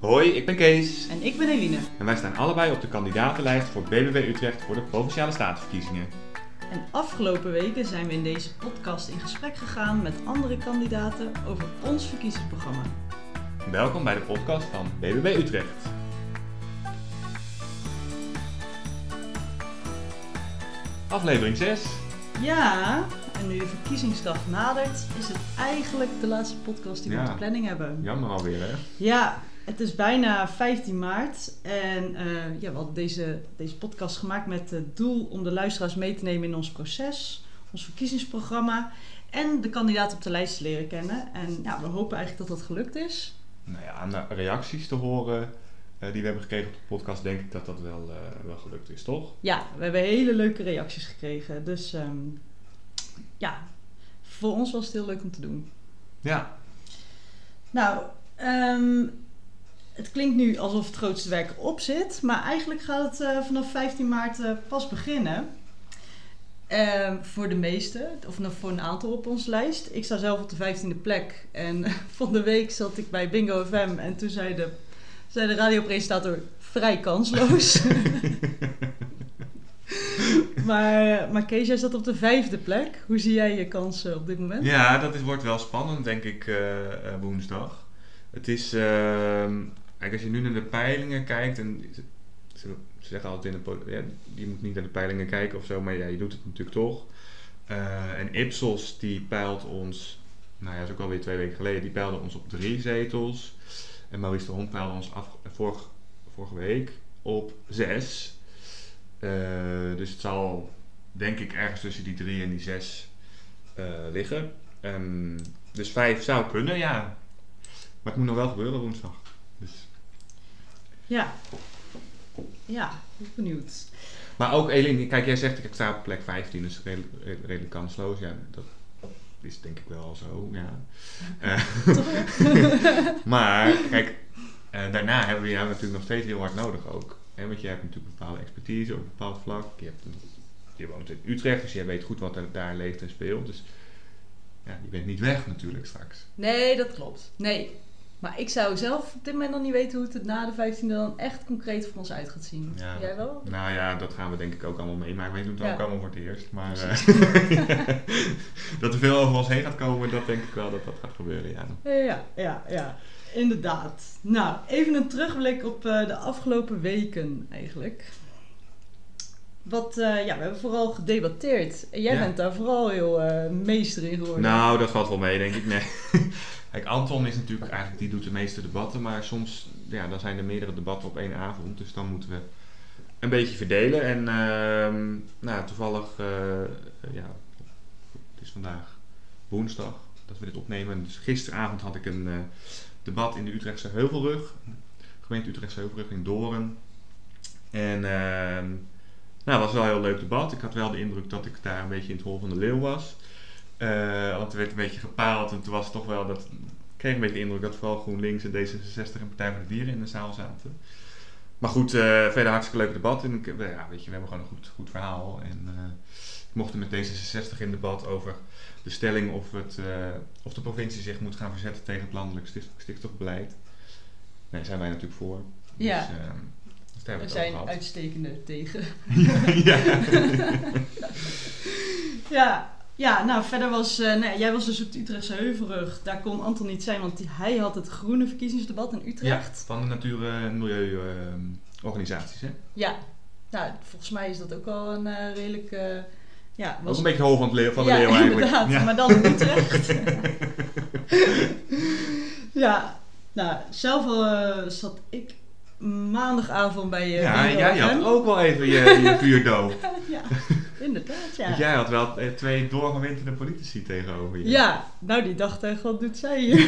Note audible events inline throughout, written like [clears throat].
Hoi, ik ben Kees. En ik ben Eline. En wij staan allebei op de kandidatenlijst voor BBB Utrecht voor de Provinciale Statenverkiezingen. En afgelopen weken zijn we in deze podcast in gesprek gegaan met andere kandidaten over ons verkiezingsprogramma. Welkom bij de podcast van BBB Utrecht. Aflevering 6. Ja, en nu de verkiezingsdag nadert, is het eigenlijk de laatste podcast die we Ja. op de planning hebben. Jammer alweer, hè? Ja, het is bijna 15 maart en eh, ja, we hadden deze, deze podcast gemaakt met het doel om de luisteraars mee te nemen in ons proces, ons verkiezingsprogramma en de kandidaten op de lijst te leren kennen. En ja, we hopen eigenlijk dat dat gelukt is. Nou ja, aan de reacties te horen eh, die we hebben gekregen op de podcast, denk ik dat dat wel, eh, wel gelukt is, toch? Ja, we hebben hele leuke reacties gekregen. Dus ehm, ja, voor ons was het heel leuk om te doen. Ja. Nou, ehm, het klinkt nu alsof het grootste werk op zit. Maar eigenlijk gaat het eh, vanaf 15 maart eh, pas beginnen. Ehm, voor de meesten, of nog voor een aantal op onze lijst. Ik sta zelf op de 15e plek. En [laughs] van de week zat ik bij Bingo FM. En toen zei de, zei de radiopresentator vrij kansloos. [laughs] maar, maar Kees, jij zat op de vijfde plek. Hoe zie jij je kansen op dit moment? Ja, dat is, wordt wel spannend, denk ik, eh, woensdag. Het is, ehm, kijk, als je nu naar de peilingen kijkt, en ze, ze zeggen altijd in de, ja, je moet niet naar de peilingen kijken of zo, maar ja, je doet het natuurlijk toch. Eh, en Ipsos, die peilt ons, nou ja, dat is ook alweer twee weken geleden, die peilde ons op drie zetels. En Maurice de Hond peilde ons af, vorige, vorige week op zes. Eh, dus het zal, denk ik, ergens tussen die drie en die zes eh, liggen. Ehm, dus vijf zou kunnen, ja. Maar het moet nog wel gebeuren woensdag. Dus. Ja. Ja, benieuwd. Maar ook Eline, kijk, jij zegt ik sta op plek 15, dus redelijk, redelijk kansloos. Ja, dat is denk ik wel zo, ja. Eh, [laughs] [laughs] maar, kijk, eh, daarna hebben we jou natuurlijk nog steeds heel hard nodig ook. Hè? Want jij hebt natuurlijk een bepaalde expertise op een bepaald vlak. Je, hebt een- je woont in Utrecht, dus jij weet goed wat er daar leeft en speelt. Dus ja, je bent niet weg natuurlijk straks. Nee, dat klopt. Nee. Maar ik zou zelf op dit moment nog niet weten hoe het na de 15e dan echt concreet voor ons uit gaat zien. Ja. Jij wel? Nou ja, dat gaan we denk ik ook allemaal meemaken. We doen het Ja. ook allemaal voor het eerst. Maar eh, [laughs] dat er veel over ons heen gaat komen, dat denk ik wel dat dat gaat gebeuren, ja. Ja, ja, ja. Inderdaad. Nou, even een terugblik op eh, de afgelopen weken eigenlijk. Wat, eh, ja, we hebben vooral gedebatteerd. En jij Ja. bent daar vooral heel eh, meester in geworden. Nou, dat valt wel mee, denk ik. Nee. [laughs] Kijk, Anton is natuurlijk eigenlijk, die doet de meeste debatten, maar soms, ja, dan zijn er meerdere debatten op één avond. Dus dan moeten we een beetje verdelen. En ehm, nou, toevallig, eh, ja, het is vandaag woensdag dat we dit opnemen. Dus gisteravond had ik een debat in de Utrechtse Heuvelrug. Gemeente Utrechtse Heuvelrug in Doorn. En ehm nou, het was wel een heel leuk debat. Ik had wel de indruk dat ik daar een beetje in het hol van de leeuw was. Eh, want er werd een beetje gepaald en toen was het toch wel dat. Ik kreeg een beetje de indruk dat vooral GroenLinks en D66 en Partij voor de Dieren in de zaal zaten. Maar goed, eh, verder hartstikke leuk debat. En ik, ja, weet je, we hebben gewoon een goed, goed verhaal. En eh, ik mocht er met D66 in debat over de stelling of, het, of de provincie zich moet gaan verzetten tegen het landelijk stikstofbeleid. Nee, zijn wij natuurlijk voor. Ja. Dus, ehm, dus daar we zijn uitstekende tegen. [laughs] ja. [laughs] Ja, ja, nou verder was, eh, nee, jij was dus op de Utrechtse Heuvelrug. Daar kon Anton niet zijn, want hij had het groene verkiezingsdebat in ja, Utrecht. van de natuur- en milieuorganisaties. hè? Ja. Nou, volgens mij is dat ook wel een eh, redelijk, eh, ja, Ook een beetje hol van, het leeuw, van de ja, leeuw [laughs] eigenlijk. inderdaad, Ja. maar dan in Utrecht. ja, nou, zelf eh, zat ik maandagavond bij je. Ja, jij had ook wel even je, je. [laughs] Ja, inderdaad, ja. Jij had wel eh, twee doorgewinterde politici tegenover je. Ja, nou die dacht echt, wat doet zij hier?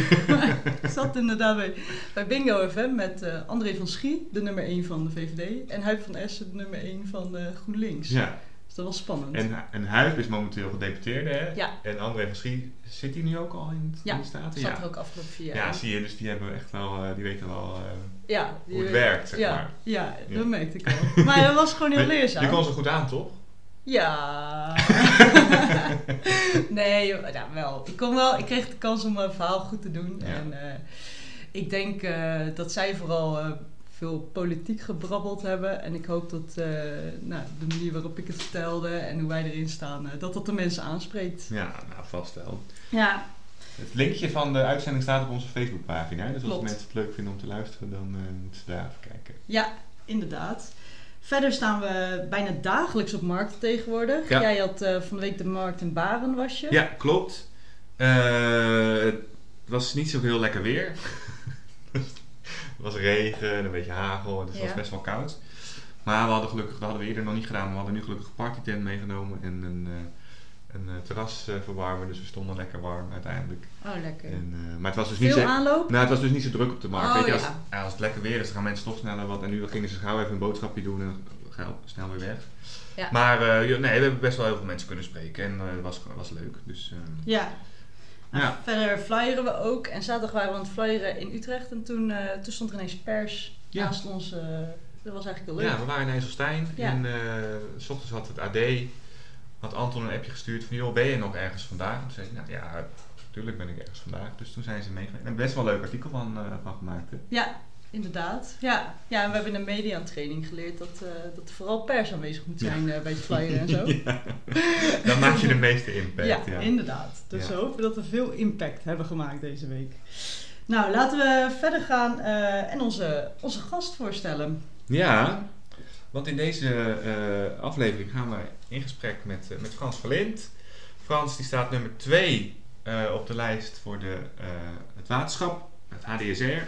[laughs] Ik zat inderdaad bij, bij Bingo FM met eh, André van Schie, de nummer 1 van de VVD. En Huib van Essen, de nummer 1 van eh, GroenLinks. Ja. Dat was spannend. En, en Huip is momenteel gedeputeerde, hè? Ja. En André van Schie, zit hij nu ook al in, het- Ja, de Staten? zat Ja. er ook afgelopen vier jaar. Ja, zie je, dus die hebben echt wel, eh, die weten wel eh, ja, hoe het werkt, zeg ja, maar. Ja, Ja. dat merkte ik al. [laughs] Maar dat was gewoon heel Maar leerzaam. Je kon ze goed aan, toch? Ja. [laughs] nee, ja, wel. Ik, kon wel. ik kreeg de kans om mijn verhaal goed te doen. En, eh, Ik denk dat zij vooral veel politiek gebrabbeld hebben. En ik hoop dat eh, nou, de manier waarop ik het vertelde en hoe wij erin staan, eh, dat dat de mensen aanspreekt. Ja, nou vast wel. Ja, Het linkje van de uitzending staat op onze Facebookpagina. Dus als Klopt. mensen het leuk vinden om te luisteren, dan eh, moeten ze daar even kijken. ja, inderdaad. Verder staan we bijna dagelijks op markten tegenwoordig. Ja. Jij had eh, van de week de markt in Baren, was je? Ja, klopt. Eh, het was niet zo heel lekker weer. [laughs] het was regen en een beetje hagel en dus het was best wel koud. Maar we hadden gelukkig, dat hadden we eerder nog niet gedaan, maar we hadden nu gelukkig een partytent meegenomen en een, eh, een eh, terrasverwarmer. Dus we stonden lekker warm uiteindelijk. Oh, lekker. En, maar het was dus niet zo... aanloop? Nou, het was dus niet zo druk op de markt. Oh, Weet je, als, ja. als het lekker weer is, dan gaan mensen toch sneller wat. En nu gingen ze gauw even een boodschapje doen en gauw snel weer weg. Ja. Maar nee, we hebben best wel heel veel mensen kunnen spreken en het was, was leuk. Dus, Ja. Nou, Ja. Verder flyeren we ook. En zaterdag waren we aan het flyeren in Utrecht. En toen, eh, toen stond er ineens pers Ja. naast ons. eh, dat was eigenlijk heel leuk. ja, we waren in IJsselstein Ja. en eh, s ochtends had het AD, had Anton een appje gestuurd van joh, ben je nog ergens vandaag? Toen zei ik, nou ja, natuurlijk ben ik ergens vandaag. Dus toen zijn ze meegegaan. En best wel een leuk artikel van, van gemaakt. Hè? Ja, inderdaad. Ja. ja, en we hebben in een media-training geleerd dat, eh, dat er vooral pers aanwezig moet zijn eh, bij het flyeren en zo. [laughs] ja. Dan maak je de [laughs] meeste impact. Ja, Ja, inderdaad. Dus we hopen dat we veel impact hebben gemaakt deze week. Nou, laten we verder gaan eh, en onze, onze gast voorstellen. Ja, want in deze aflevering gaan we in gesprek met, met Frans Verlint. Frans die staat nummer 2 op de lijst voor de, het waterschap, het HDSR.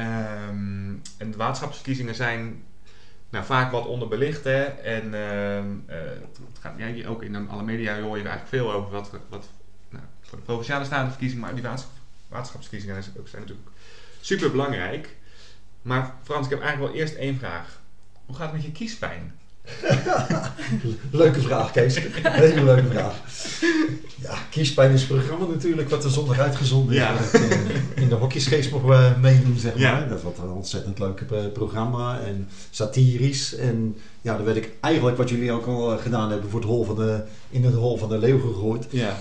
Ehm, en de waterschapsverkiezingen zijn nou, vaak wat onderbelicht. Hè? En ehm, eh, het gaat, ja, ook in alle media hoor je er eigenlijk veel over wat, wat nou, voor de provinciale statenverkiezingen, maar die waterschap, waterschapsverkiezingen zijn, zijn natuurlijk super belangrijk. Maar Frans, ik heb eigenlijk wel eerst één vraag. Hoe gaat het met je kiespijn? [laughs] Leuke vraag, Kees. Hele leuke vraag. Ja, Kiespijn is programma natuurlijk wat er zondag uitgezonden is. Ja. eh, in de hokjesgeest mogen we meedoen, zeg maar. Ja. Dat wat een ontzettend leuk eh, programma en satirisch. En ja, dan werd ik eigenlijk wat jullie ook al eh, gedaan hebben voor het hol van de, in het hol van de leeuw gegooid. Ja.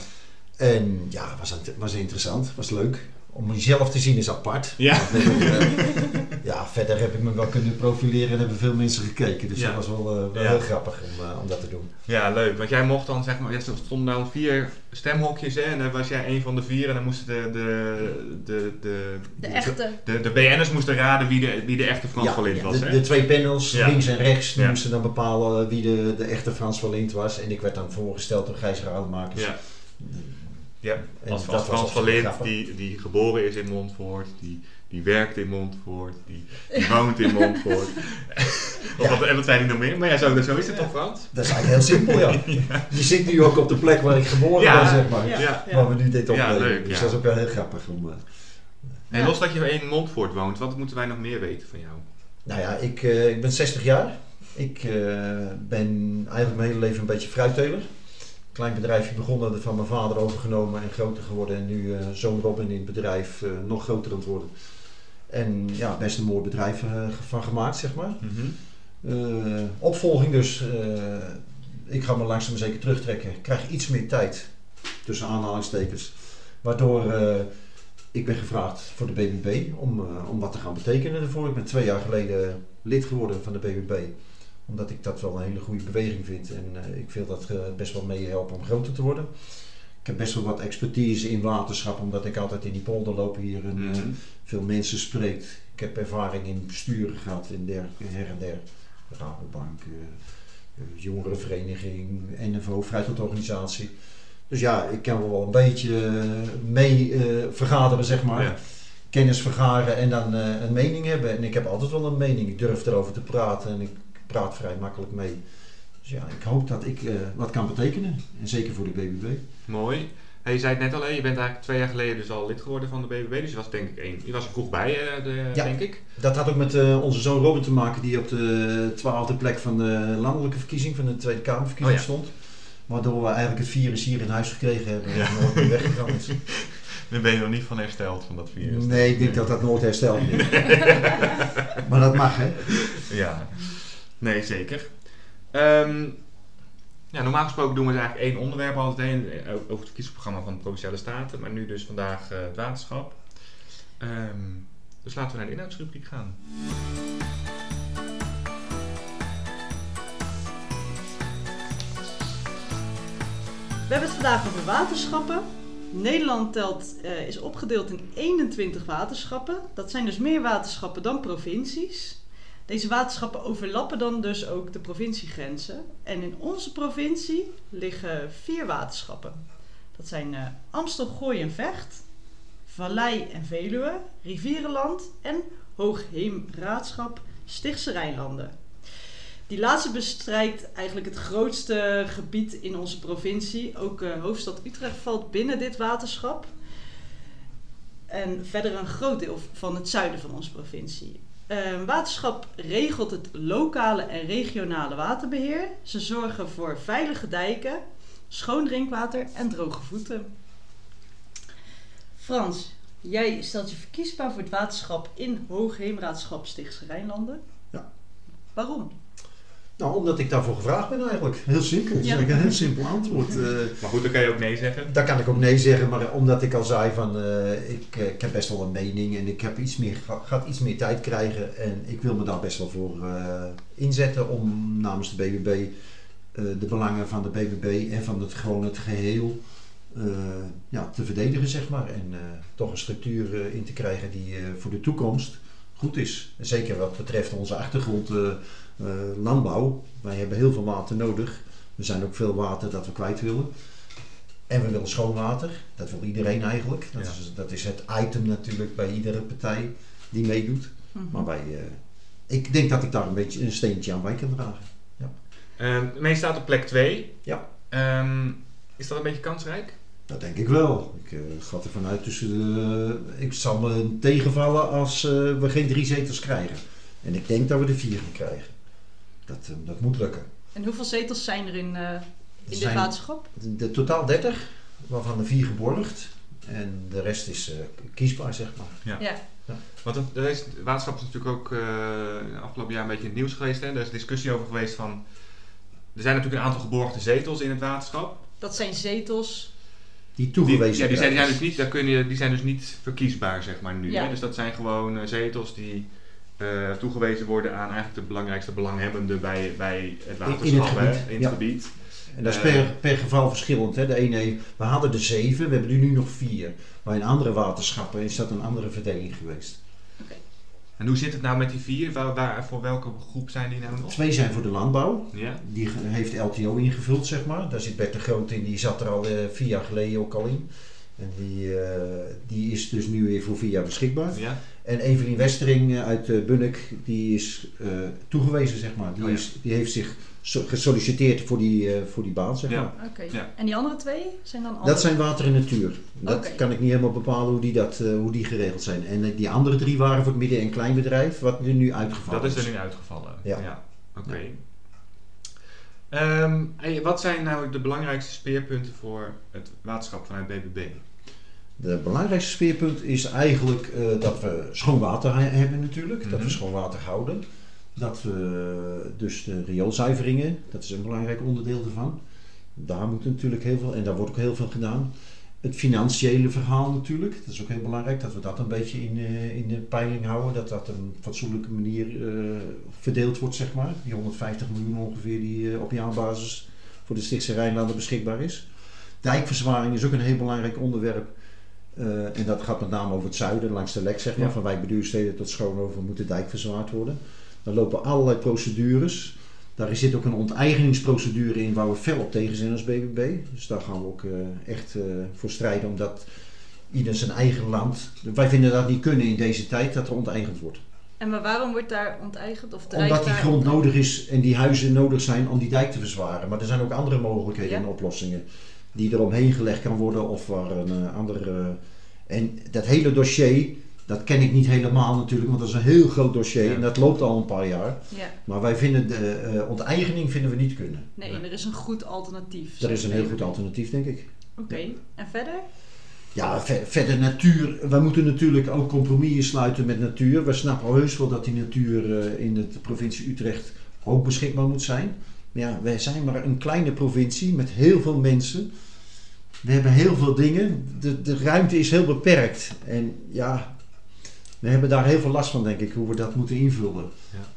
En ja, was, was interessant, was leuk. Om jezelf te zien is apart. Ja. Eh, ja, verder heb ik me wel kunnen profileren en hebben veel mensen gekeken. Dus Ja. dat was wel, eh, wel Ja. heel grappig om, eh, om dat te doen. Ja, leuk. Want jij mocht dan, zeg maar, er stonden dan vier stemhokjes hè, en dan was jij een van de vier en dan moesten de, de, de, de, De echte. de, de BN'ers moesten raden wie de, wie de echte Frans Ja, van Lint was. De, hè? de twee panels, Ja. links en rechts, moesten dan bepalen wie de, de echte Frans van Lint was. En ik werd dan voorgesteld door Gijs Rademakers. ja. Ja, En als, Frans van Lint, die, die geboren is in Montfort, die, die werkt in Montfort, die, die woont in Montfort. [laughs] of wat, en wat zijn die nog meer? Maar ja, zo, zo is het toch, Frans? Dat is eigenlijk heel simpel, [laughs] ja. Je zit nu ook op de plek waar ik geboren Ja. ben, zeg maar. Ja, Ja. ja. Waar we nu dit Ja, opnemen. leuk, dus ja. dat is ook wel heel grappig. Om, eh, En Ja. los dat je in Montfort woont, wat moeten wij nog meer weten van jou? Nou ja, ik, eh, ik ben 60 jaar. Ik eh, ben eigenlijk mijn hele leven een beetje fruitteler. Klein bedrijfje begonnen, van mijn vader overgenomen en groter geworden. En nu eh zoon Robin in het bedrijf eh, nog groter aan het worden. En ja, best een mooi bedrijf eh, van gemaakt, zeg maar. Eh, opvolging dus. ik ga me langzaam maar zeker terugtrekken. Ik krijg iets meer tijd, tussen aanhalingstekens. Waardoor ik ben gevraagd voor de BBB om, om wat te gaan betekenen ervoor. Ik ben twee jaar geleden lid geworden van de BBB. Omdat ik dat wel een hele goede beweging vind. En eh, ik wil dat eh, best wel meehelpen om groter te worden. Ik heb best wel wat expertise in waterschap, omdat ik altijd in die polder loop hier en eh, Mhm. veel mensen spreekt. Ik heb ervaring in besturen gehad in der, her en der. Rabobank, jongerenvereniging, NFO, vrijheidsorganisatie. Dus ja, ik kan wel een beetje mee vergaderen, zeg maar. Ja. Kennis vergaren en dan een mening hebben. En ik heb altijd wel een mening. Ik durf erover te praten en ik praat vrij makkelijk mee. Dus ja, ik hoop dat ik eh, wat kan betekenen. En zeker voor de BBB. Mooi. Hey, je zei het net al, hè, je bent eigenlijk twee jaar geleden dus al lid geworden van de BBB. Dus je was denk ik één, je was er vroeg bij, eh, de, Ja. denk ik. Dat had ook met eh, onze zoon Robin te maken, die op de twaalfde plek van de landelijke verkiezing, van de Tweede Kamerverkiezing Oh ja. stond. Waardoor we eigenlijk het virus hier in huis gekregen hebben en nooit meer weggegaan is. [laughs] Dan ben je nog niet van hersteld van dat virus. Nee, ik denk dat dat nooit hersteld is. [laughs] maar dat mag, hè? Ja, nee, zeker. Ehm, ja, normaal gesproken doen we dus eigenlijk één onderwerp altijd heen, eh, over het verkiezingsprogramma van de Provinciale Staten. Maar nu dus vandaag eh, het waterschap. Ehm, dus laten we naar de inhoudsrubriek gaan. We hebben het vandaag over waterschappen. Nederland telt, eh, is opgedeeld in 21 waterschappen. Dat zijn dus meer waterschappen dan provincies. Deze waterschappen overlappen dan dus ook de provinciegrenzen. En in onze provincie liggen vier waterschappen. Dat zijn eh, Amstel, Gooi en Vecht, Vallei en Veluwe, Rivierenland en Hoogheemraadschap Stichtse Rijnlanden. Die laatste bestrijkt eigenlijk het grootste gebied in onze provincie. Ook uh, hoofdstad Utrecht valt binnen dit waterschap. En verder een groot deel van het zuiden van onze provincie. Uh, waterschap regelt het lokale en regionale waterbeheer. Ze zorgen voor veilige dijken, schoon drinkwater en droge voeten. Frans, jij stelt je verkiesbaar voor het waterschap in Hoogheemraadschap Stichtse Rijnlanden. Ja. Waarom? Nou, omdat ik daarvoor gevraagd ben eigenlijk. Heel simpel. Dat is Ja. eigenlijk een heel simpel antwoord. [laughs] Eh, Maar goed, dan kan je ook nee zeggen. daar kan ik ook nee zeggen, maar omdat ik al zei van eh, ik, eh, ik heb best wel een mening en ik heb iets meer, ga, gaat iets meer tijd krijgen en ik wil me daar best wel voor eh, inzetten om namens de BBB eh, de belangen van de BBB en van het, gewoon het geheel eh, ja, te verdedigen, zeg maar. En eh, toch een structuur eh, in te krijgen die eh, voor de toekomst goed is. En zeker wat betreft onze achtergrond eh, eh, landbouw. Wij hebben heel veel water nodig. Er zijn ook veel water dat we kwijt willen. En we willen schoon water. Dat wil iedereen eigenlijk. Dat, Ja. is, dat is het item natuurlijk bij iedere partij die meedoet. Mhm. Maar wij, eh, ik denk dat ik daar een beetje een steentje aan bij kan dragen. Ehm Mee staat op plek 2. Ja. Ehm, is dat een beetje kansrijk? Dat denk ik wel. Ik eh, ga ervan uit tussen de... Ik zal me tegenvallen als eh, we geen drie zetels krijgen. En ik denk dat we er vier gaan krijgen. Dat, eh, dat moet lukken. En hoeveel zetels zijn er in, eh, in dit waterschap? de, de totaal 30, waarvan er vier geborgd. En de rest is eh, kiesbaar, zeg maar. Ja. Want het, er waterschap is natuurlijk ook eh afgelopen jaar een beetje in het nieuws geweest. Hè? Er is discussie over geweest van... Er zijn natuurlijk een aantal geborgde zetels in het waterschap. Dat zijn zetels. Die Die, toegewezen ja, die, zijn, die, zijn dus niet, daar kun je, die zijn dus niet verkiesbaar, zeg maar, nu. Ja. Hè? Dus dat zijn gewoon eh, zetels die eh, toegewezen worden aan eigenlijk de belangrijkste belanghebbenden bij, bij het waterschap. in het hè, gebied, in het ja. gebied. En dat is Eh, per, per geval verschillend. Hè. De ene, we hadden er zeven, we hebben er nu nog vier. Maar in andere waterschappen is dat een andere verdeling geweest. En hoe zit het nou met die vier? Waar, waar, voor welke groep zijn die nou nog? Twee zijn voor de landbouw. Ja? Die heeft LTO ingevuld, zeg maar. Daar zit Bert de Groot in, die zat er al eh, vier jaar geleden ook al in. En die, eh, die is dus nu weer voor vier jaar beschikbaar. Ja? En Evelien Westering eh, uit uh, Bunnik, die is eh, toegewezen, zeg maar. Die, Oh ja. is, die heeft zich so- gesolliciteerd voor die, eh, voor die baan, zeg Ja. maar. Oké. Ja. En die andere twee zijn dan andere? Dat zijn water en natuur. Dat Oké. kan ik niet helemaal bepalen hoe die, dat, eh, hoe die geregeld zijn. En eh, die andere drie waren voor het midden- en kleinbedrijf, wat er nu uitgevallen Dat is er nu uitgevallen. Ja. Oké. Ehm, en wat zijn nou de belangrijkste speerpunten voor het waterschap vanuit BBB? De belangrijkste speerpunt is eigenlijk eh, dat we schoon water he- hebben natuurlijk. Dat Mhm. we schoon water houden. Dat we dus de rioolzuiveringen, dat is een belangrijk onderdeel ervan. Daar moet natuurlijk heel veel, en daar wordt ook heel veel gedaan. Het financiële verhaal natuurlijk, dat is ook heel belangrijk. Dat we dat een beetje in, eh, in de peiling houden. Dat dat op een fatsoenlijke manier eh, verdeeld wordt, zeg maar. Die 150 miljoen ongeveer die op jaarbasis voor de Stichtse Rijnlanden beschikbaar is. Dijkverzwaring is ook een heel belangrijk onderwerp. Eh, en dat gaat met name over het zuiden, langs de lek, zeg maar. Ja. Van wijkbeduursteden tot Schoonhoven moet de dijk verzwaard worden. Daar lopen allerlei procedures. Daar zit ook een onteigeningsprocedure in waar we fel op tegen zijn als BBB. Dus daar gaan we ook eh, echt eh, voor strijden, omdat ieder zijn eigen land... Wij vinden dat niet kunnen in deze tijd, dat er onteigend wordt. En maar waarom wordt daar onteigend? Of Omdat die grond onteigend? nodig is en die huizen nodig zijn om die dijk te verzwaren. Maar er zijn ook andere mogelijkheden Ja. en oplossingen die er omheen gelegd kan worden of waar een eh, andere. En dat hele dossier, dat ken ik niet helemaal natuurlijk, want dat is een heel groot dossier Ja. en dat loopt al een paar jaar. Ja. Maar wij vinden de eh, onteigening vinden we niet kunnen. Nee, Nee. er is een goed alternatief. Dat is een heel goed alternatief, denk ik. Oké, en verder? Ja, ver- verder natuur. Wij moeten natuurlijk ook compromissen sluiten met natuur. We snappen heus wel dat die natuur eh, in de provincie Utrecht ook beschikbaar moet zijn. Maar ja, wij zijn maar een kleine provincie met heel veel mensen. We hebben heel veel dingen. De, de ruimte is heel beperkt. En ja, We hebben daar heel veel last van, denk ik, hoe we dat moeten invullen.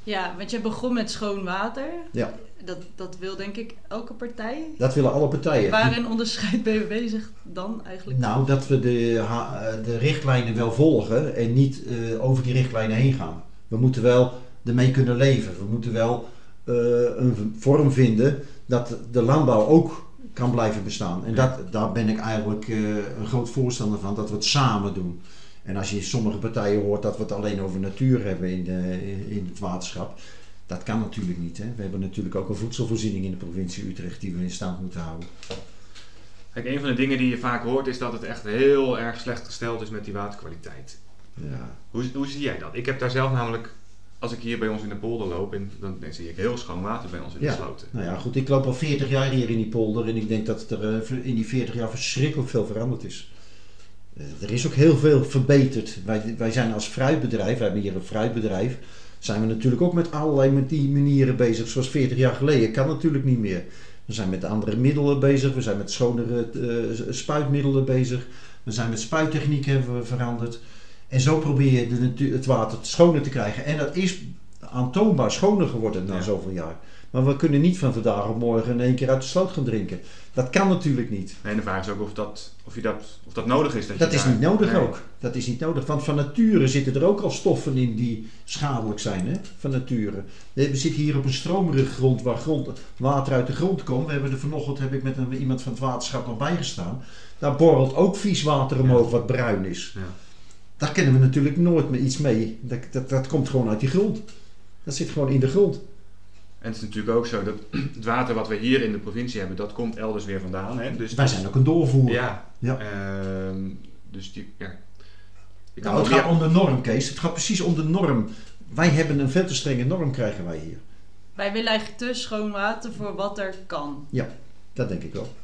Ja, want je begon met schoon water. Ja. Dat, dat wil denk ik elke partij. Dat willen alle partijen. Waarin onderscheidt BBB zich dan eigenlijk? Nou, dat we de, eh, de richtlijnen wel volgen en niet eh, over die richtlijnen heen gaan. We moeten wel ermee kunnen leven. We moeten wel eh, een vorm vinden dat de landbouw ook kan blijven bestaan. En dat, daar ben ik eigenlijk eh, een groot voorstander van, dat we het samen doen. En als je sommige partijen hoort dat we het alleen over natuur hebben in, de, in het waterschap, dat kan natuurlijk niet. Hè? We hebben natuurlijk ook een voedselvoorziening in de provincie Utrecht die we in stand moeten houden. Kijk, een van de dingen die je vaak hoort is dat het echt heel erg slecht gesteld is met die waterkwaliteit. Ja. Hoe, hoe zie jij dat? Ik heb daar zelf namelijk, als ik hier bij ons in de polder loop, en dan, dan zie ik heel schoon water bij ons in de Ja. sloten. Nou ja, goed, ik loop al 40 jaar hier in die polder en ik denk dat er eh, in die 40 jaar verschrikkelijk veel veranderd is. Eh, er is ook heel veel verbeterd. Wij, wij zijn als fruitbedrijf, we hebben hier een fruitbedrijf, zijn we natuurlijk ook met allerlei met die manieren bezig, zoals 40 jaar geleden. Kan natuurlijk niet meer. We zijn met andere middelen bezig, we zijn met schonere eh, spuitmiddelen bezig, we zijn met spuittechniek hebben we veranderd. En zo probeer je de natu- het water schoner te krijgen. En dat is aantoonbaar schoner geworden na Ja. zoveel jaar. Maar we kunnen niet van vandaag op morgen in één keer uit de sloot gaan drinken. Dat kan natuurlijk niet. Nee, en de vraag is ook of dat, of je dat, of dat nodig is. Dat, je Dat is daar- niet nodig Nee. ook. Dat is niet nodig. Want van nature zitten er ook al stoffen in die schadelijk zijn. Hè? Van nature. We zitten hier op een stromerige grond waar grond, water uit de grond komt. We hebben er vanochtend heb ik met een, iemand van het waterschap nog bijgestaan. Daar borrelt ook vies water omhoog wat bruin is. Ja. Daar kennen we natuurlijk nooit meer iets mee. Dat, dat, dat komt gewoon uit die grond. Dat zit gewoon in de grond. En het is natuurlijk ook zo dat [clears throat] het water wat we hier in de provincie hebben, dat komt elders weer vandaan. Hè? Dus Wij zijn ook een doorvoerder. Ja. Ja. Ehm, dus die, ja. Kan Nou, het gaat om de norm, Kees. Het gaat precies om de norm. Wij hebben een veel te strenge norm, krijgen wij hier. Wij willen eigenlijk te schoon water voor wat er kan. Dat denk ik wel.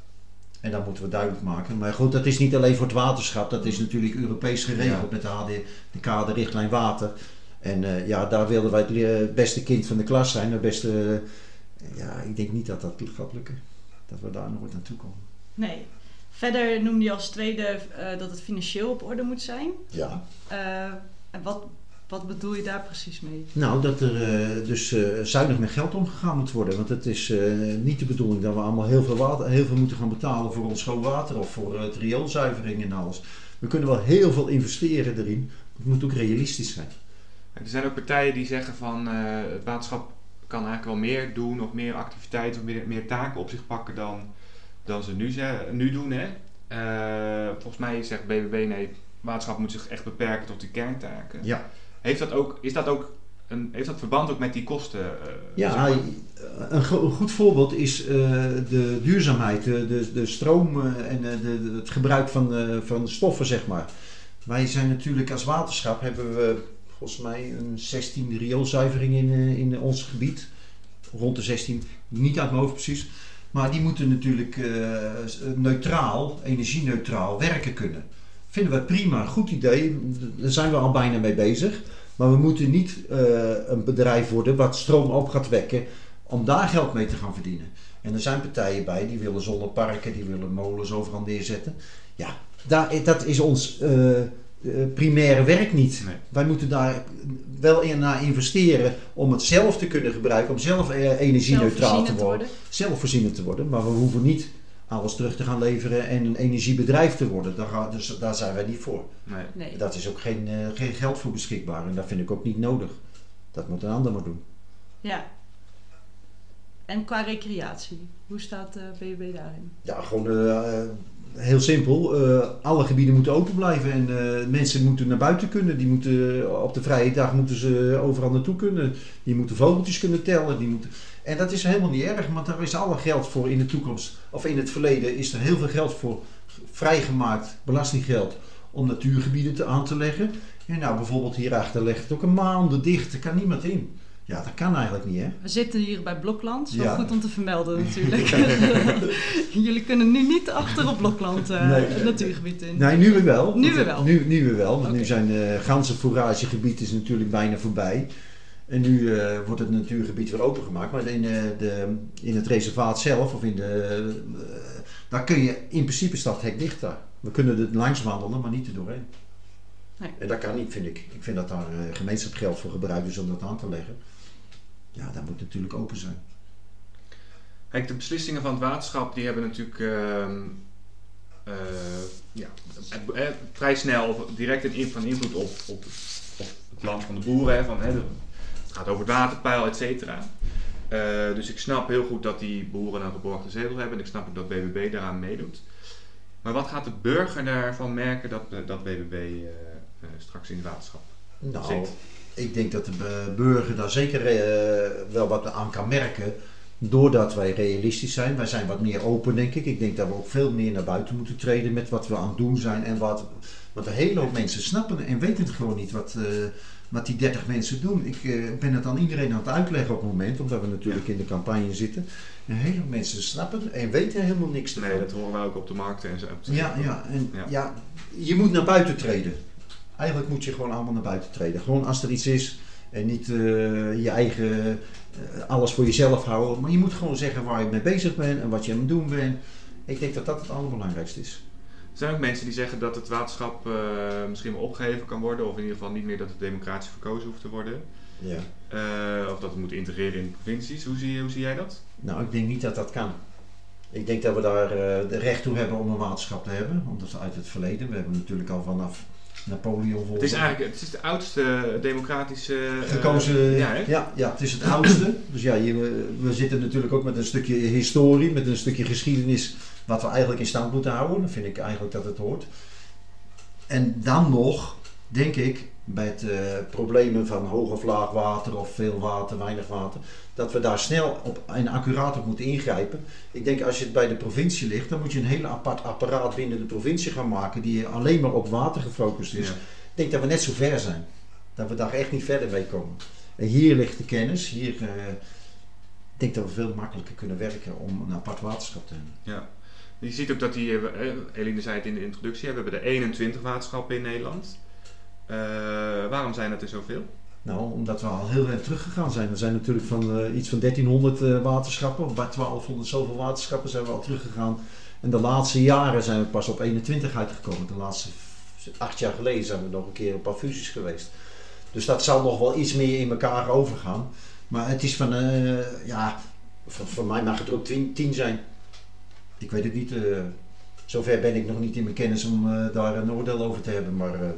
En dat moeten we duidelijk maken. Maar goed, dat is niet alleen voor het waterschap. Dat is natuurlijk Europees geregeld Ja. met de, HD, de kaderrichtlijn water. En eh, ja, daar wilden wij het le- beste kind van de klas zijn. Het beste, eh, ja, ik denk niet dat dat gaat lukken. Dat we daar nooit naartoe komen. Nee. Verder noemde je als tweede eh, dat het financieel op orde moet zijn. Ja. Eh, en wat, wat bedoel je daar precies mee? Nou, dat er eh, dus eh, zuinig met geld omgegaan moet worden. Want het is eh, niet de bedoeling dat we allemaal heel veel, water, heel veel moeten gaan betalen voor ons schoon water of voor eh, het rioolzuivering en alles. We kunnen wel heel veel investeren erin. Het moet ook realistisch zijn. Er zijn ook partijen die zeggen van eh, het waterschap kan eigenlijk wel meer doen of meer activiteiten of meer, meer taken op zich pakken dan, dan ze nu, nu doen. Hè? Eh, volgens mij zegt BBB nee, het waterschap moet zich echt beperken tot die kerntaken. Ja, Heeft dat ook, is dat ook een, heeft dat verband ook met die kosten? eh, zeg ja maar? een, go- een goed voorbeeld is eh, de duurzaamheid, de, de, de stroom eh, en eh, de, het gebruik van, eh, van stoffen, zeg maar. Wij zijn natuurlijk als waterschap, hebben we volgens mij een 16 rioolzuiveringen in, eh, in ons gebied. Rond de 16, niet uit mijn hoofd precies. Maar die moeten natuurlijk eh, neutraal, energie-neutraal werken kunnen. Vinden we prima, goed idee. Daar zijn we al bijna mee bezig. Maar we moeten niet eh, een bedrijf worden wat stroom op gaat wekken om daar geld mee te gaan verdienen. En er zijn partijen bij die willen zonneparken, die willen molens overal neerzetten. Ja, daar, dat is ons eh, eh, primaire werk niet. Nee. Wij moeten daar wel in naar investeren om het zelf te kunnen gebruiken, om zelf eh, energie-neutraal te worden, zelfvoorzienend te worden. Maar we hoeven niet alles terug te gaan leveren en een energiebedrijf te worden. Daar, dus, daar zijn wij niet voor. Nee. Nee. Daar is ook geen, eh, geen geld voor beschikbaar en dat vind ik ook niet nodig. Dat moet een ander maar doen. Ja. En qua recreatie, hoe staat de BBB daarin? Ja, gewoon eh, eh, heel simpel. Eh, alle gebieden moeten open blijven en eh, mensen moeten naar buiten kunnen. Die moeten, eh, op de vrije dag moeten ze overal naartoe kunnen. Die moeten vogeltjes kunnen tellen. Die moeten... En dat is helemaal niet erg, want daar is alle geld voor in de toekomst. Of in het verleden is er heel veel geld voor vrijgemaakt, belastinggeld, om natuurgebieden te, aan te leggen. En nou, bijvoorbeeld hierachter ligt het ook een maanden dicht. Er kan niemand in. Ja, dat kan eigenlijk niet, hè? We zitten hier bij Blokland. Wel Ja. goed om te vermelden [laughs] natuurlijk. [laughs] Jullie kunnen nu niet achter op Blokland eh, Nee. het natuurgebied in. Nee, nu weer wel. Nu weer wel. Nu, nu weer wel, want nu zijn uh, ganzenfoeragegebied is natuurlijk bijna voorbij. En nu eh, wordt het natuurgebied weer opengemaakt. Maar in, eh, de, in het reservaat zelf, of in de, eh, daar kun je in principe staat het hek dicht daar. We kunnen er langs wandelen, maar niet er doorheen. Nee. En dat kan niet, vind ik. Ik vind dat daar uh, gemeenschapsgeld voor gebruikt is om dat aan te leggen. Ja, dat moet natuurlijk open zijn. Kijk, de beslissingen van het waterschap die hebben natuurlijk uh, uh, ja, vrij snel of direct een van invloed op, op, op, het land van de boeren. Hè, van, hè, het gaat over het waterpeil, et cetera. Uh, dus ik snap heel goed dat die boeren een geborgde zetel hebben en ik snap ook dat BBB daaraan meedoet. Maar wat gaat de burger daarvan merken dat, dat BBB straks in het waterschap nou, zit? Ik denk dat de burger daar zeker wel wat aan kan merken doordat wij realistisch zijn. Wij zijn wat meer open, denk ik. Ik denk dat we ook veel meer naar buiten moeten treden met wat we aan het doen zijn. En wat, wat een hele hoop mensen snappen en weten het gewoon niet wat, uh, wat die 30 mensen doen. Ik uh, ben het aan iedereen aan het uitleggen op het moment, omdat we natuurlijk in de campagne zitten. Een hele hoop mensen snappen en weten helemaal niks ervan. Nee, dat horen we ook op de markten en zo. Ja, ja, en ja. ja, je moet naar buiten treden. Eigenlijk moet je gewoon allemaal naar buiten treden. Gewoon als er iets is en niet uh, je eigen eh, alles voor jezelf houden. Maar je moet gewoon zeggen waar je mee bezig bent en wat je aan het doen bent. Ik denk dat dat het allerbelangrijkste is. Er zijn ook mensen die zeggen dat het waterschap uh, misschien wel opgeheven kan worden, of in ieder geval niet meer dat het democratisch verkozen hoeft te worden. Ja. Uh, of dat het moet integreren in de provincies. Hoe zie, hoe zie jij dat? Nou, ik denk niet dat dat kan. Ik denk dat we daar uh, de recht toe hebben om een waterschap te hebben, omdat uit het verleden, we hebben natuurlijk al vanaf Napoleon Het is eigenlijk het is de oudste democratische... Gekozen, ja, ja, ja, het is het oudste. dus ja, we zitten natuurlijk ook met een stukje historie, met een stukje geschiedenis, wat we eigenlijk in stand moeten houden. Dan vind ik eigenlijk dat het hoort. En dan nog, denk ik, met uh, problemen van hoog of laag water of veel water, weinig water, dat we daar snel op en accuraat op moeten ingrijpen. Ik denk als je het bij de provincie ligt, dan moet je een heel apart apparaat binnen de provincie gaan maken die alleen maar op water gefocust is. Ik denk dat we net zo ver zijn. Dat we daar echt niet verder mee komen. En hier ligt de kennis. Hier uh, ik denk dat we veel makkelijker kunnen werken om een apart waterschap te hebben. Ja. Je ziet ook dat die, uh, Eline zei het in de introductie, we hebben er 21 waterschappen in Nederland. Uh, waarom zijn het er zoveel? Nou, omdat we al heel erg teruggegaan zijn. We zijn natuurlijk van uh, iets van 1300 uh, waterschappen, bij 1200 zoveel waterschappen zijn we al teruggegaan. En de laatste jaren zijn we pas op 21 uitgekomen. De laatste acht jaar geleden zijn we nog een keer een paar fusies geweest. Dus dat zal nog wel iets meer in elkaar overgaan. Maar het is van, ja, voor, voor, mij mag het er ook 10 zijn. Ik weet het niet. zover ben ik nog niet in mijn kennis om daar een oordeel over te hebben. Maar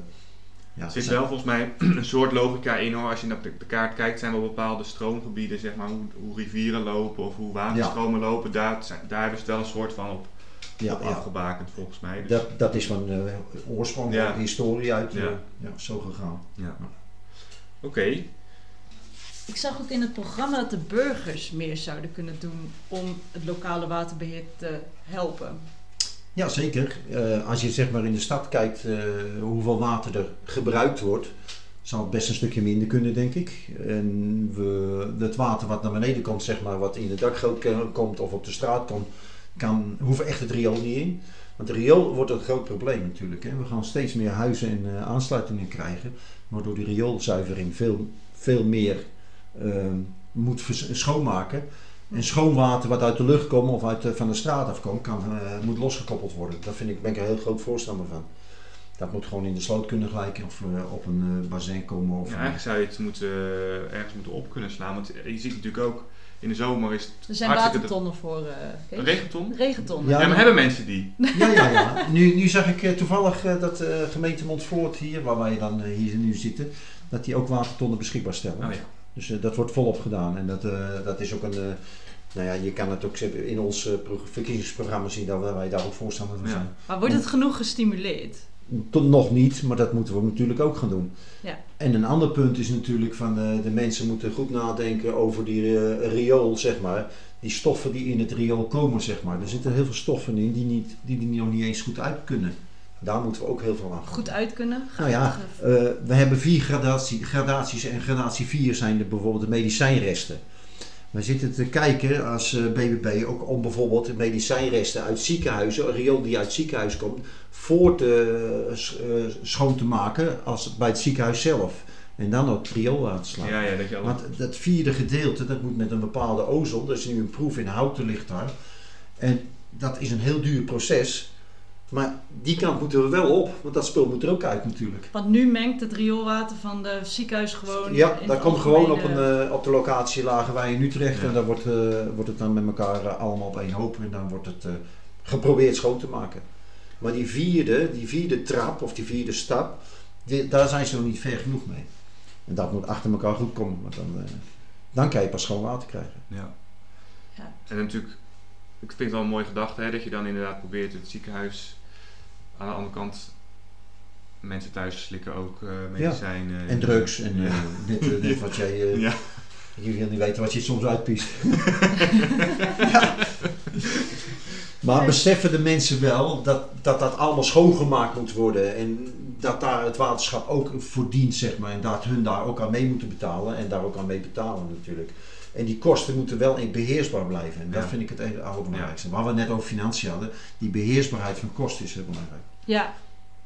ja, er zit wel volgens mij [clears throat] een soort logica in hoor. Als je naar de, de kaart kijkt, zijn wel bepaalde stroomgebieden, zeg maar, hoe, hoe rivieren lopen of hoe waterstromen lopen. Daar, daar hebben ze wel een soort van op, ja, op afgebakend volgens mij. Dus. Dat, dat is van uh, oorsprong, de historie uit uh, ja. zo gegaan. Ja. Oké. Ik zag ook in het programma dat de burgers meer zouden kunnen doen om het lokale waterbeheer te helpen. Ja, zeker. Uh, als je zeg maar in de stad kijkt uh, hoeveel water er gebruikt wordt, zal het best een stukje minder kunnen, denk ik. En we, het water wat naar beneden komt, zeg maar, wat in de dakgoot komt of op de straat komt, kan, hoeven echt het riool niet in. Want de riool wordt een groot probleem natuurlijk. Hè. We gaan steeds meer huizen en aansluitingen krijgen, waardoor de rioolzuivering veel, veel meer moet schoonmaken. En schoon water wat uit de lucht komt of uit, van de straat afkomt, kan, uh, moet losgekoppeld worden. Daar vind ik, ben ik een heel groot voorstander van. Dat moet gewoon in de sloot kunnen gelijken of uh, op een uh, bassin komen. Of ja, eigenlijk zou je het moeten, ergens moeten op kunnen slaan. Want je ziet natuurlijk ook, in de zomer is het Er zijn watertonnen voor. Uh, een regenton? Regentonnen. Ja, ja, maar hebben mensen die? Ja, ja, ja. Nu, nu zag ik toevallig dat gemeente Montfort hier, waar wij dan hier nu zitten, dat die ook watertonnen beschikbaar stellen. Oh, ja. Dus uh, dat wordt volop gedaan. En dat, uh, dat is ook een. Uh, nou ja, je kan het ook in ons verkiezingsprogramma zien dat wij daar ook voorstander van zijn. Maar wordt het genoeg gestimuleerd? Tot nog niet, maar dat moeten we natuurlijk ook gaan doen. Ja. En een ander punt is natuurlijk van de, de mensen moeten goed nadenken over die riool, zeg maar. Die stoffen die in het riool komen, zeg maar. Er zitten heel veel stoffen in die, niet, die, die nog niet eens goed uit kunnen. Daar moeten we ook heel veel aan Goed uit kunnen? Nou ja, uh, we hebben vier gradatie, gradaties en gradatie 4 zijn de, bijvoorbeeld de medicijnresten. We zitten te kijken als BBB ook om bijvoorbeeld de medicijnresten uit ziekenhuizen, een riool die uit ziekenhuis komt, voor te uh, schoon te maken als bij het ziekenhuis zelf. En dan ook riool aan te slaan. Ja, ja, dat je Want dat vierde gedeelte, dat moet met een bepaalde ozon. Dat is nu een proef in houten ligt daar. En dat is een heel duur proces. Maar die kant moeten we wel op, want dat spul moet er ook uit natuurlijk. Want nu mengt het rioolwater van de ziekenhuis gewoon. Ja, in dat komt gewoon op, een, eh, op de locatie lagen wij in Utrecht Ja. en daar wordt, eh, wordt het dan met elkaar eh, allemaal op één hoop en dan wordt het eh, geprobeerd schoon te maken. Maar die vierde, die vierde trap of die vierde stap, die- daar zijn ze nog niet ver genoeg mee. En dat moet achter elkaar goed komen, want dan, dan kan je pas schoon water krijgen. Ja. Ja. En natuurlijk, ik vind het wel een mooie gedachte hè, dat je dan inderdaad probeert het ziekenhuis aan de andere kant. Mensen thuis slikken ook eh medicijnen. En drugs en eh, net, eh, net [laughs] wat jij... eh, Ja. Je wil niet weten wat je soms uitpiest. Ja. [laughs] Maar beseffen de mensen wel dat, dat dat allemaal schoongemaakt moet worden en dat daar het waterschap ook voor dient, zeg maar. En dat hun daar ook aan mee moeten betalen en daar ook aan mee betalen natuurlijk. En die kosten moeten wel in beheersbaar blijven. En dat Ja. vind ik het allerbelangrijkste. Waar we het net over financiën hadden, die beheersbaarheid van kosten is heel belangrijk. Ja.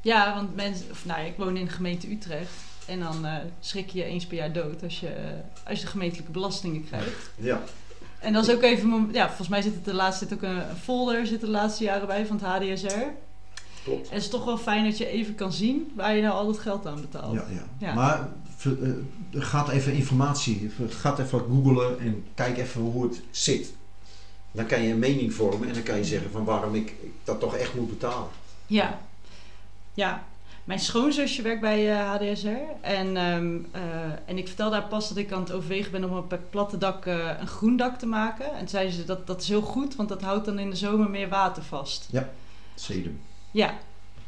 ja, want mensen, of nou, ik woon in de gemeente Utrecht. En dan eh, schrik je eens per jaar dood als je, eh, als je gemeentelijke belastingen krijgt. Ja. En dat is ook even, ja, volgens mij zit het de laatste, zit ook een folder zit de laatste jaren bij van het HDSR. Klopt. En het is toch wel fijn dat je even kan zien waar je nou al dat geld aan betaalt. Ja, ja. Ja. Maar eh, gaat even informatie, gaat even googlen en kijk even hoe het zit. Dan kan je een mening vormen en dan kan je zeggen van waarom ik dat toch echt moet betalen. Ja. Ja. Mijn schoonzusje werkt bij eh, HDSR. En, ehm, eh, en ik vertelde haar pas dat ik aan het overwegen ben om op het platte dak eh, een groen dak te maken. En toen zei ze dat dat is heel goed, want dat houdt dan in de zomer meer water vast. Sedum. Ja,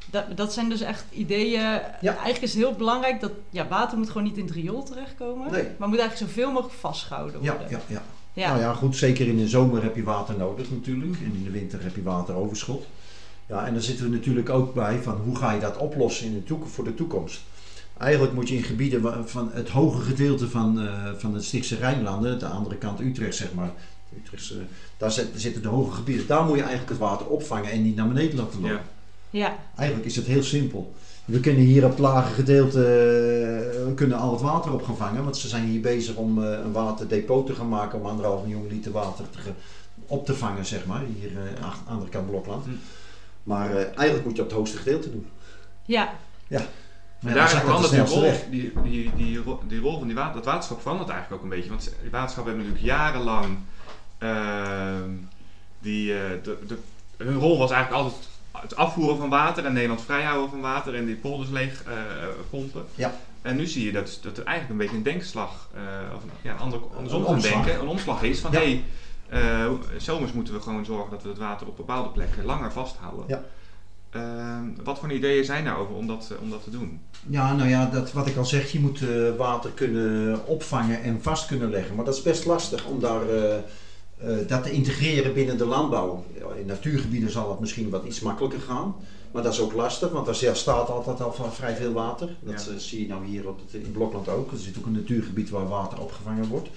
dat, dat zijn dus echt ideeën. Eigenlijk is het heel belangrijk dat ja, water moet gewoon niet in het riool terechtkomen. Nee. Maar moet eigenlijk zoveel mogelijk vastgehouden Ja, worden. ja, ja. Ja. Nou ja, goed, zeker in de zomer heb je water nodig natuurlijk. En in de winter heb je wateroverschot. Ja, en dan zitten we natuurlijk ook bij van hoe ga je dat oplossen in de toekomst, voor de toekomst. Eigenlijk moet je in gebieden van het hoge gedeelte van, eh, van het Stichtse Rijnlanden, de andere kant Utrecht zeg maar, Utrechtse, daar zit- zitten de hoge gebieden, daar moet je eigenlijk het water opvangen en niet naar beneden laten lopen. Ja. Ja, Eigenlijk is het heel simpel. We kunnen hier op het lage gedeelte eh, we kunnen al het water op gaan vangen. Want ze zijn hier bezig om eh, een waterdepot te gaan maken om anderhalf miljoen liter water te op te vangen, zeg maar. Hier eh, aan de andere kant Blokland. Hm. Maar eh, eigenlijk moet je op het hoogste gedeelte doen. ja, Maar En ja, daar het de verandert die rol, die, die, die, die rol van die water, dat waterschap verandert eigenlijk ook een beetje. Want die waterschappen hebben natuurlijk jarenlang ehm, die, eh, de, de, hun rol was eigenlijk altijd het afvoeren van water en Nederland vrijhouden van water en die polders leeg eh, pompen. Ja. En nu zie je dat, dat er eigenlijk een beetje een denkslag, eh, of een, ja, ander, andersom Een gaan omslag. denken, een omslag is van Ja. hé, hey, eh, zomers moeten we gewoon zorgen dat we het water op bepaalde plekken langer vasthouden. Ja. Ehm, wat voor ideeën zijn daarover om dat, eh, om dat te doen? Ja, nou ja, dat, wat ik al zeg, je moet eh, water kunnen opvangen en vast kunnen leggen. Maar dat is best lastig om daar, dat te integreren binnen de landbouw. In natuurgebieden zal het misschien wat iets makkelijker gaan. Maar dat is ook lastig, want daar staat altijd al van vrij veel water. Dat Ja. zie je nou hier op het, in Blokland ook. Er zit ook een natuurgebied waar water opgevangen wordt.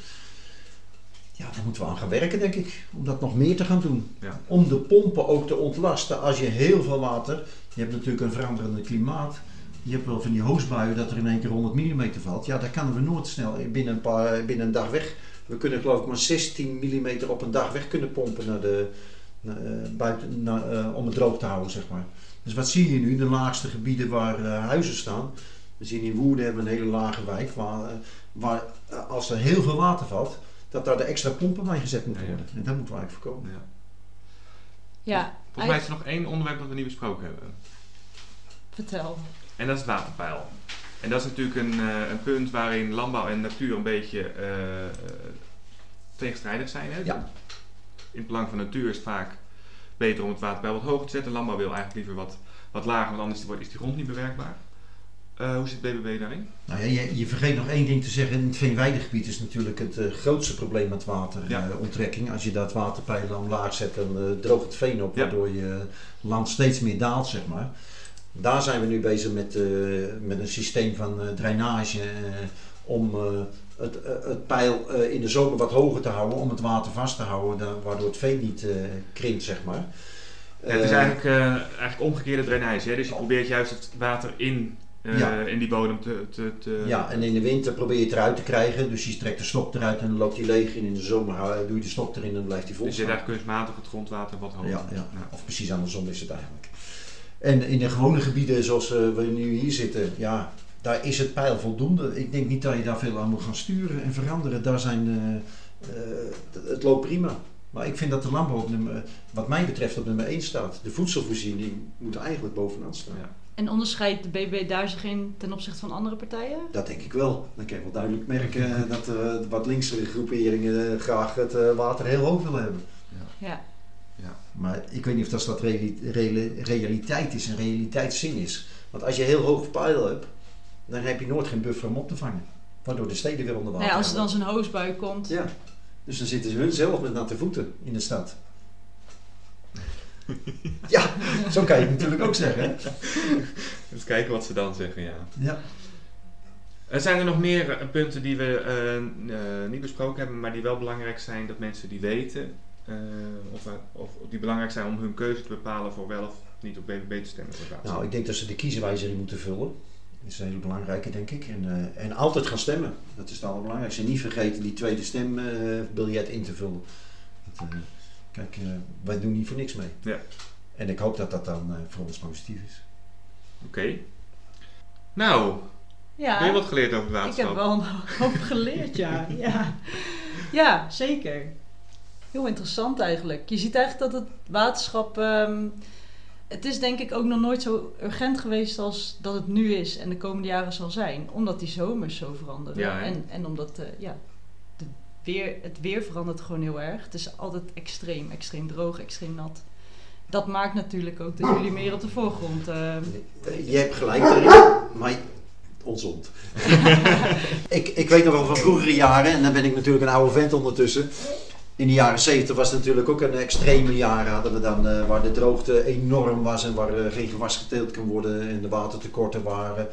Ja, daar moeten we aan gaan werken, denk ik. Om dat nog meer te gaan doen. Ja. Om de pompen ook te ontlasten. Als je heel veel water... Je hebt natuurlijk een veranderende klimaat. Je hebt wel van die hoosbuien dat er in één keer 100 mm valt. Ja, daar kunnen we nooit snel binnen een, paar, binnen een dag weg. We kunnen geloof ik maar 16 mm op een dag weg kunnen pompen naar de, naar, eh, buiten, naar, eh, om het droog te houden, zeg maar. Dus wat zie je nu? De laagste gebieden waar eh, huizen staan. We zien in Woerden hebben we een hele lage wijk waar, waar als er heel veel water valt, dat daar de extra pompen bij gezet moeten Ja, ja. worden. En dat moeten we eigenlijk voorkomen. Ja. ja. Volgens mij is er nog één onderwerp dat we niet besproken hebben. Vertel. En dat is het waterpeil. En dat is natuurlijk een, eh, een punt waarin landbouw en natuur een beetje eh, eh, tegenstrijdig zijn. Hè? Ja. In het belang van natuur is het vaak beter om het waterpeil wat hoger te zetten. Landbouw wil eigenlijk liever wat, wat lager, want anders wordt- is die grond niet bewerkbaar. Eh, hoe zit BBB daarin? Nou ja, je, je vergeet nog één ding te zeggen. In het veenweidegebied is natuurlijk het eh, grootste probleem met Ja. wateronttrekking. Als je dat waterpeil omlaag zet, dan eh, droogt het veen op, Ja. waardoor je land steeds meer daalt, zeg maar. Daar zijn we nu bezig met, eh, met een systeem van eh, drainage eh, om eh, het, eh, het peil eh, in de zomer wat hoger te houden, om het water vast te houden, dan- waardoor het veen niet eh, krimpt, zeg maar. Ja, het is Eh, eigenlijk, eh, eigenlijk omgekeerde drainage. Hè? Dus je probeert juist het water in, eh, Ja. in die bodem te... te, te Ja, en in de winter probeer je het eruit te krijgen. Dus je trekt de stok eruit en dan loopt hij leeg. En in de zomer hou- doe je de stok erin en dan blijft hij vol. dus je eigenlijk kunstmatig het grondwater wat hoger. Ja, ja. Of precies andersom is het eigenlijk. En in de gewone gebieden zoals eh, we nu hier zitten, ja, daar is het pijl voldoende. Ik denk niet dat je daar veel aan moet gaan sturen en veranderen. Daar zijn, eh, eh, het loopt prima. Maar ik vind dat de landbouw, op nummer, wat mij betreft, op nummer 1 staat. De voedselvoorziening moet eigenlijk bovenaan staan. Ja. En onderscheidt de BB daar zich in ten opzichte van andere partijen? Dat denk ik wel. Dan kan je wel duidelijk merken dat eh, wat linkse groeperingen eh, graag het eh, water heel hoog willen hebben. Ja. Maar ik weet niet of dat, dat reali- reali- realiteit is en realiteitszin is. Want als je heel hoog pijl hebt, dan heb je nooit geen buffer om op te vangen. Waardoor de steden weer onder Nou water ja, als er dan zo'n hoosbui komt. Ja, dus dan zitten ze hun zelf met natte voeten in de stad. [laughs] ja, zo kan je het natuurlijk ook zeggen. Dus kijken wat ze dan zeggen, ja. Ja. Er zijn er nog meer eh, punten die we eh, eh, niet besproken hebben, maar die wel belangrijk zijn dat mensen die weten. eh, of, of die belangrijk zijn om hun keuze te bepalen voor wel of niet op BBB te stemmen. Nou, ik denk dat ze de kieswijzer in moeten vullen. Dat is een hele belangrijke, denk ik. En, eh, en altijd gaan stemmen. Dat is het allerbelangrijkste. En niet vergeten die tweede stembiljet in te vullen. Dat, eh, kijk, eh, wij doen niet voor niks mee. Ja. En ik hoop dat dat dan eh, voor ons positief is. Oké. Nou, Ja. heb je wat geleerd over Ik heb waterschap? wel een hoop geleerd, ja. [laughs] ja. Ja, zeker. Heel interessant eigenlijk. Je ziet eigenlijk dat het waterschap... ehm, het is denk ik ook nog nooit zo urgent geweest als dat het nu is en de komende jaren zal zijn. Omdat die zomers zo veranderen. Ja, en, en omdat eh, ja, weer, het weer verandert gewoon heel erg. Het is altijd extreem. Extreem droog, extreem nat. Dat maakt natuurlijk ook dat jullie meer op de voorgrond... eh, Je hebt gelijk daarin, maar ongezond. [laughs] ik, ik weet nog wel van vroegere jaren, en dan ben ik natuurlijk een oude vent ondertussen. In de jaren 70 was het natuurlijk ook een extreme jaren hadden we dan, eh, waar de droogte enorm was en waar geen gewas geteeld kan worden en de watertekorten waren.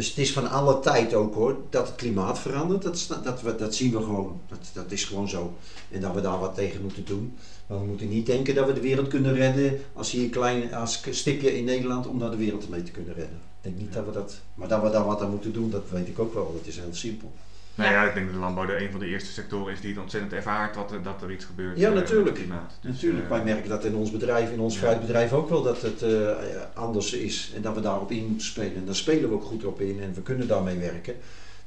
Dus het is van alle tijd ook hoor, dat het klimaat verandert, dat, dat, we- dat zien we gewoon. Dat, dat is gewoon zo. En dat we daar wat tegen moeten doen. Maar we moeten niet denken dat we de wereld kunnen redden als hier een klein als stipje in Nederland om daar de wereld mee te kunnen redden. Ik denk niet dat we dat, maar dat we daar wat aan moeten doen, dat weet ik ook wel. Dat is heel simpel. Nou ja, ik denk dat de landbouw de een van de eerste sectoren is die het ontzettend ervaart dat er, dat er iets gebeurt. Ja, eh, natuurlijk. het klimaat. Dus, Natuurlijk, eh, wij merken dat in ons bedrijf, in ons Ja. fruitbedrijf ook wel dat het eh, anders is en dat we daarop in moeten spelen. En daar spelen we ook goed op in en we kunnen daarmee werken.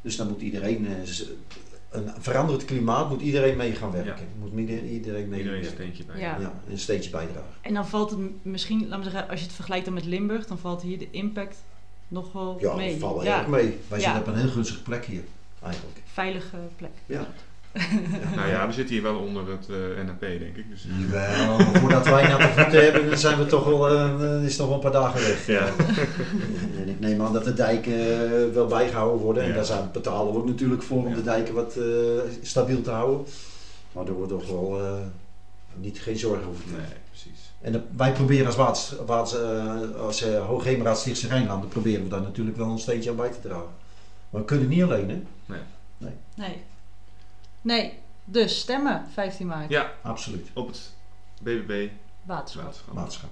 Dus dan moet iedereen, eh, een veranderd klimaat moet iedereen mee gaan werken. Moet ieder- iedereen mee Iedereen een werken. steentje bij. Ja. Ja, een steentje bijdragen. En dan valt het misschien, laten we zeggen, als je het vergelijkt dan met Limburg, dan valt hier de impact nog wel Ja, mee. we vallen ja, erg mee. Wij Ja. zitten op een heel gunstige plek hier, eigenlijk. veilige plek. Ja. [laughs] Nou ja, we zitten hier wel onder het eh, NAP, denk ik. Dus, Jawel, maar voordat wij naar de voeten hebben, dan zijn we toch wel, eh, is het toch wel een paar dagen weg. Ja. En ik neem aan dat de dijken eh, wel bijgehouden worden. En daar zijn, betalen we ook natuurlijk voor om Ja. de dijken wat eh, stabiel te houden. Waardoor we toch wel niet, geen zorgen hoeven te Nee, precies. En wij proberen als, water, eh, als uh, Hoogheemraad Stichtse Rijnlanden, proberen we daar natuurlijk wel een steentje aan bij te dragen. Maar we kunnen niet alleen, hè? Nee. Nee. Dus stemmen, 15 maart. Ja, Absoluut. op het BBB Waterschap.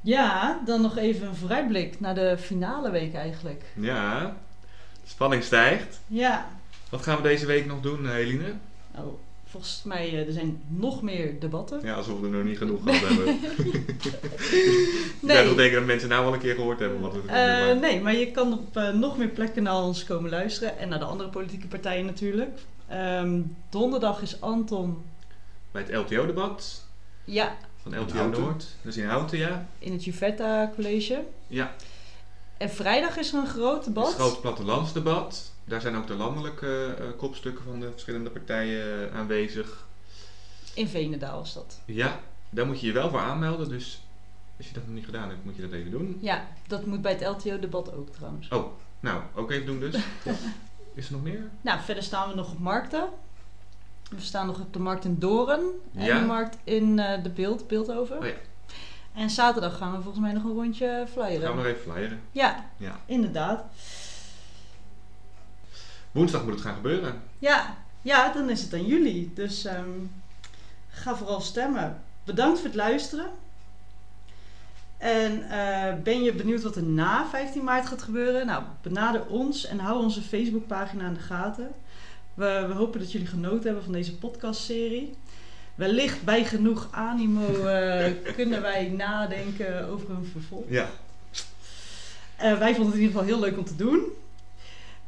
Ja, dan nog even een vooruitblik naar de finale week eigenlijk. Ja, de spanning stijgt. Ja. Wat gaan we deze week nog doen, eh, Eline? Nou, volgens mij uh, er zijn nog meer debatten. Ja, alsof we er nog niet genoeg gehad hebben. [laughs] Ik Nee. denk denken dat mensen nou wel een keer gehoord hebben wat we doen. Eh, nee, maar je kan op eh, nog meer plekken naar ons komen luisteren. En naar de andere politieke partijen natuurlijk. Ehm, donderdag is Anton Bij het LTO-debat ja, van LTO. Noord. Dat is in Houten, ja. in het Juvetta College. Ja, En vrijdag is er een groot debat. grote plattelandsdebat. Daar zijn ook de landelijke eh, kopstukken van de verschillende partijen aanwezig. In Veenendaal is dat. Ja, daar moet je je wel voor aanmelden. Dus als je dat nog niet gedaan hebt, moet je dat even doen. Ja, dat moet bij het LTO-debat ook trouwens. Nou, ook even doen dus. [laughs] Is er nog meer? Nou, verder staan we nog op markten. We staan nog op de markt in Doren en Ja. de markt in eh, de Beeld, Beeldhoven. Oh ja. En zaterdag gaan we volgens mij nog een rondje flyeren. Gaan we nog even flyeren. Ja, Ja. inderdaad. Woensdag moet het gaan gebeuren. Ja, ja, dan is het aan jullie. Dus ehm, ga vooral stemmen. Bedankt voor het luisteren. En eh, ben je benieuwd wat er na 15 maart gaat gebeuren? Nou, benader ons en hou onze Facebookpagina in de gaten. We, we hopen dat jullie genoten hebben van deze podcastserie. Wellicht bij genoeg animo eh, kunnen wij nadenken over een vervolg. Ja. Eh, wij vonden het in ieder geval heel leuk om te doen.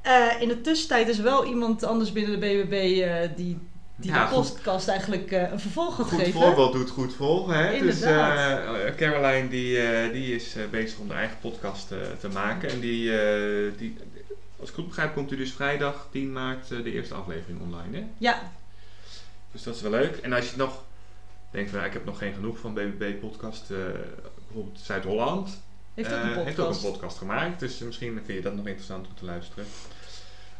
Eh, in de tussentijd is wel iemand anders binnen de BBB eh, die, die Ja, de goed. podcast eigenlijk eh, een vervolg gaat Goed geven. voorbeeld doet goed volgen. Hè? Dus Inderdaad. eh, Caroline die, eh, die is eh, bezig om de eigen podcast eh, te maken. En die, eh, die, als ik goed begrijp, komt u dus vrijdag 10 maart de eerste aflevering online. Hè? Ja, Dus dat is wel leuk. En als je nog denkt, van, ik heb nog geen genoeg van BBB podcast, eh, bijvoorbeeld Zuid-Holland. heeft ook eh, een podcast. heeft ook een podcast gemaakt. Dus eh, misschien vind je dat nog interessant om te luisteren.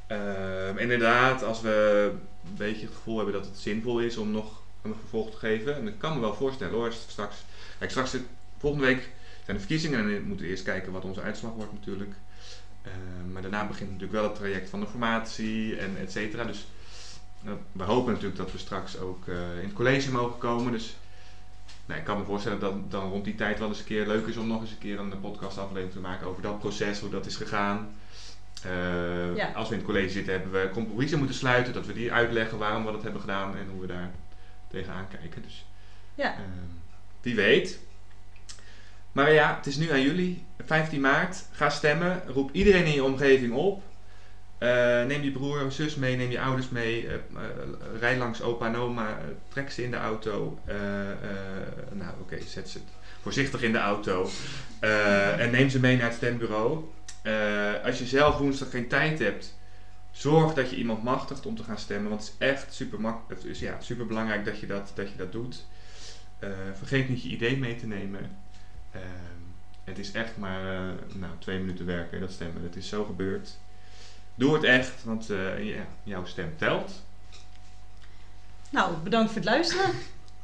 Ehm, inderdaad, als we een beetje het gevoel hebben dat het zinvol is om nog een vervolg te geven. En ik kan me wel voorstellen hoor, straks... Kijk, straks volgende week zijn de verkiezingen en we moeten eerst kijken wat onze uitslag wordt natuurlijk. Ehm, maar daarna begint natuurlijk wel het traject van de formatie en et cetera. Dus eh, we hopen natuurlijk dat we straks ook eh, in het college mogen komen. Dus nou, ik kan me voorstellen dat dan rond die tijd wel eens een keer leuk is om nog eens een keer een podcastaflevering te maken over dat proces, hoe dat is gegaan. Eh, Ja. Als we in het college zitten, hebben we compromissen moeten sluiten, dat we die uitleggen waarom we dat hebben gedaan en hoe we daar tegenaan kijken. Dus Ja. eh, wie weet. Maar ja, het is nu aan jullie. 15 maart. Ga stemmen. Roep iedereen in je omgeving op. Eh, neem je broer of zus mee, neem je ouders mee. eh, eh, rij langs opa en oma. trek ze in de auto. Nou, oké, zet ze voorzichtig in de auto. En neem ze mee naar het stembureau. Als je zelf woensdag geen tijd hebt, zorg dat je iemand machtigt om te gaan stemmen. Want het is echt super, het is, ja, super belangrijk dat je dat, dat, je dat doet. Vergeet niet je idee mee te nemen. Ehm, het is echt maar nou, twee minuten werken, dat stemmen. Het is zo gebeurd. Doe het echt, want eh, jouw stem telt. Nou, bedankt voor het luisteren.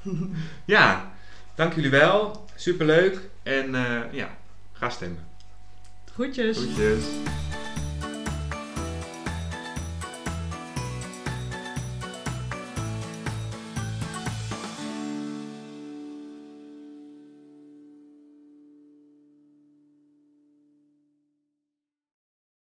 [laughs] Ja, dank jullie wel. Superleuk. En eh, ja, ga stemmen. Groetjes. Groetjes.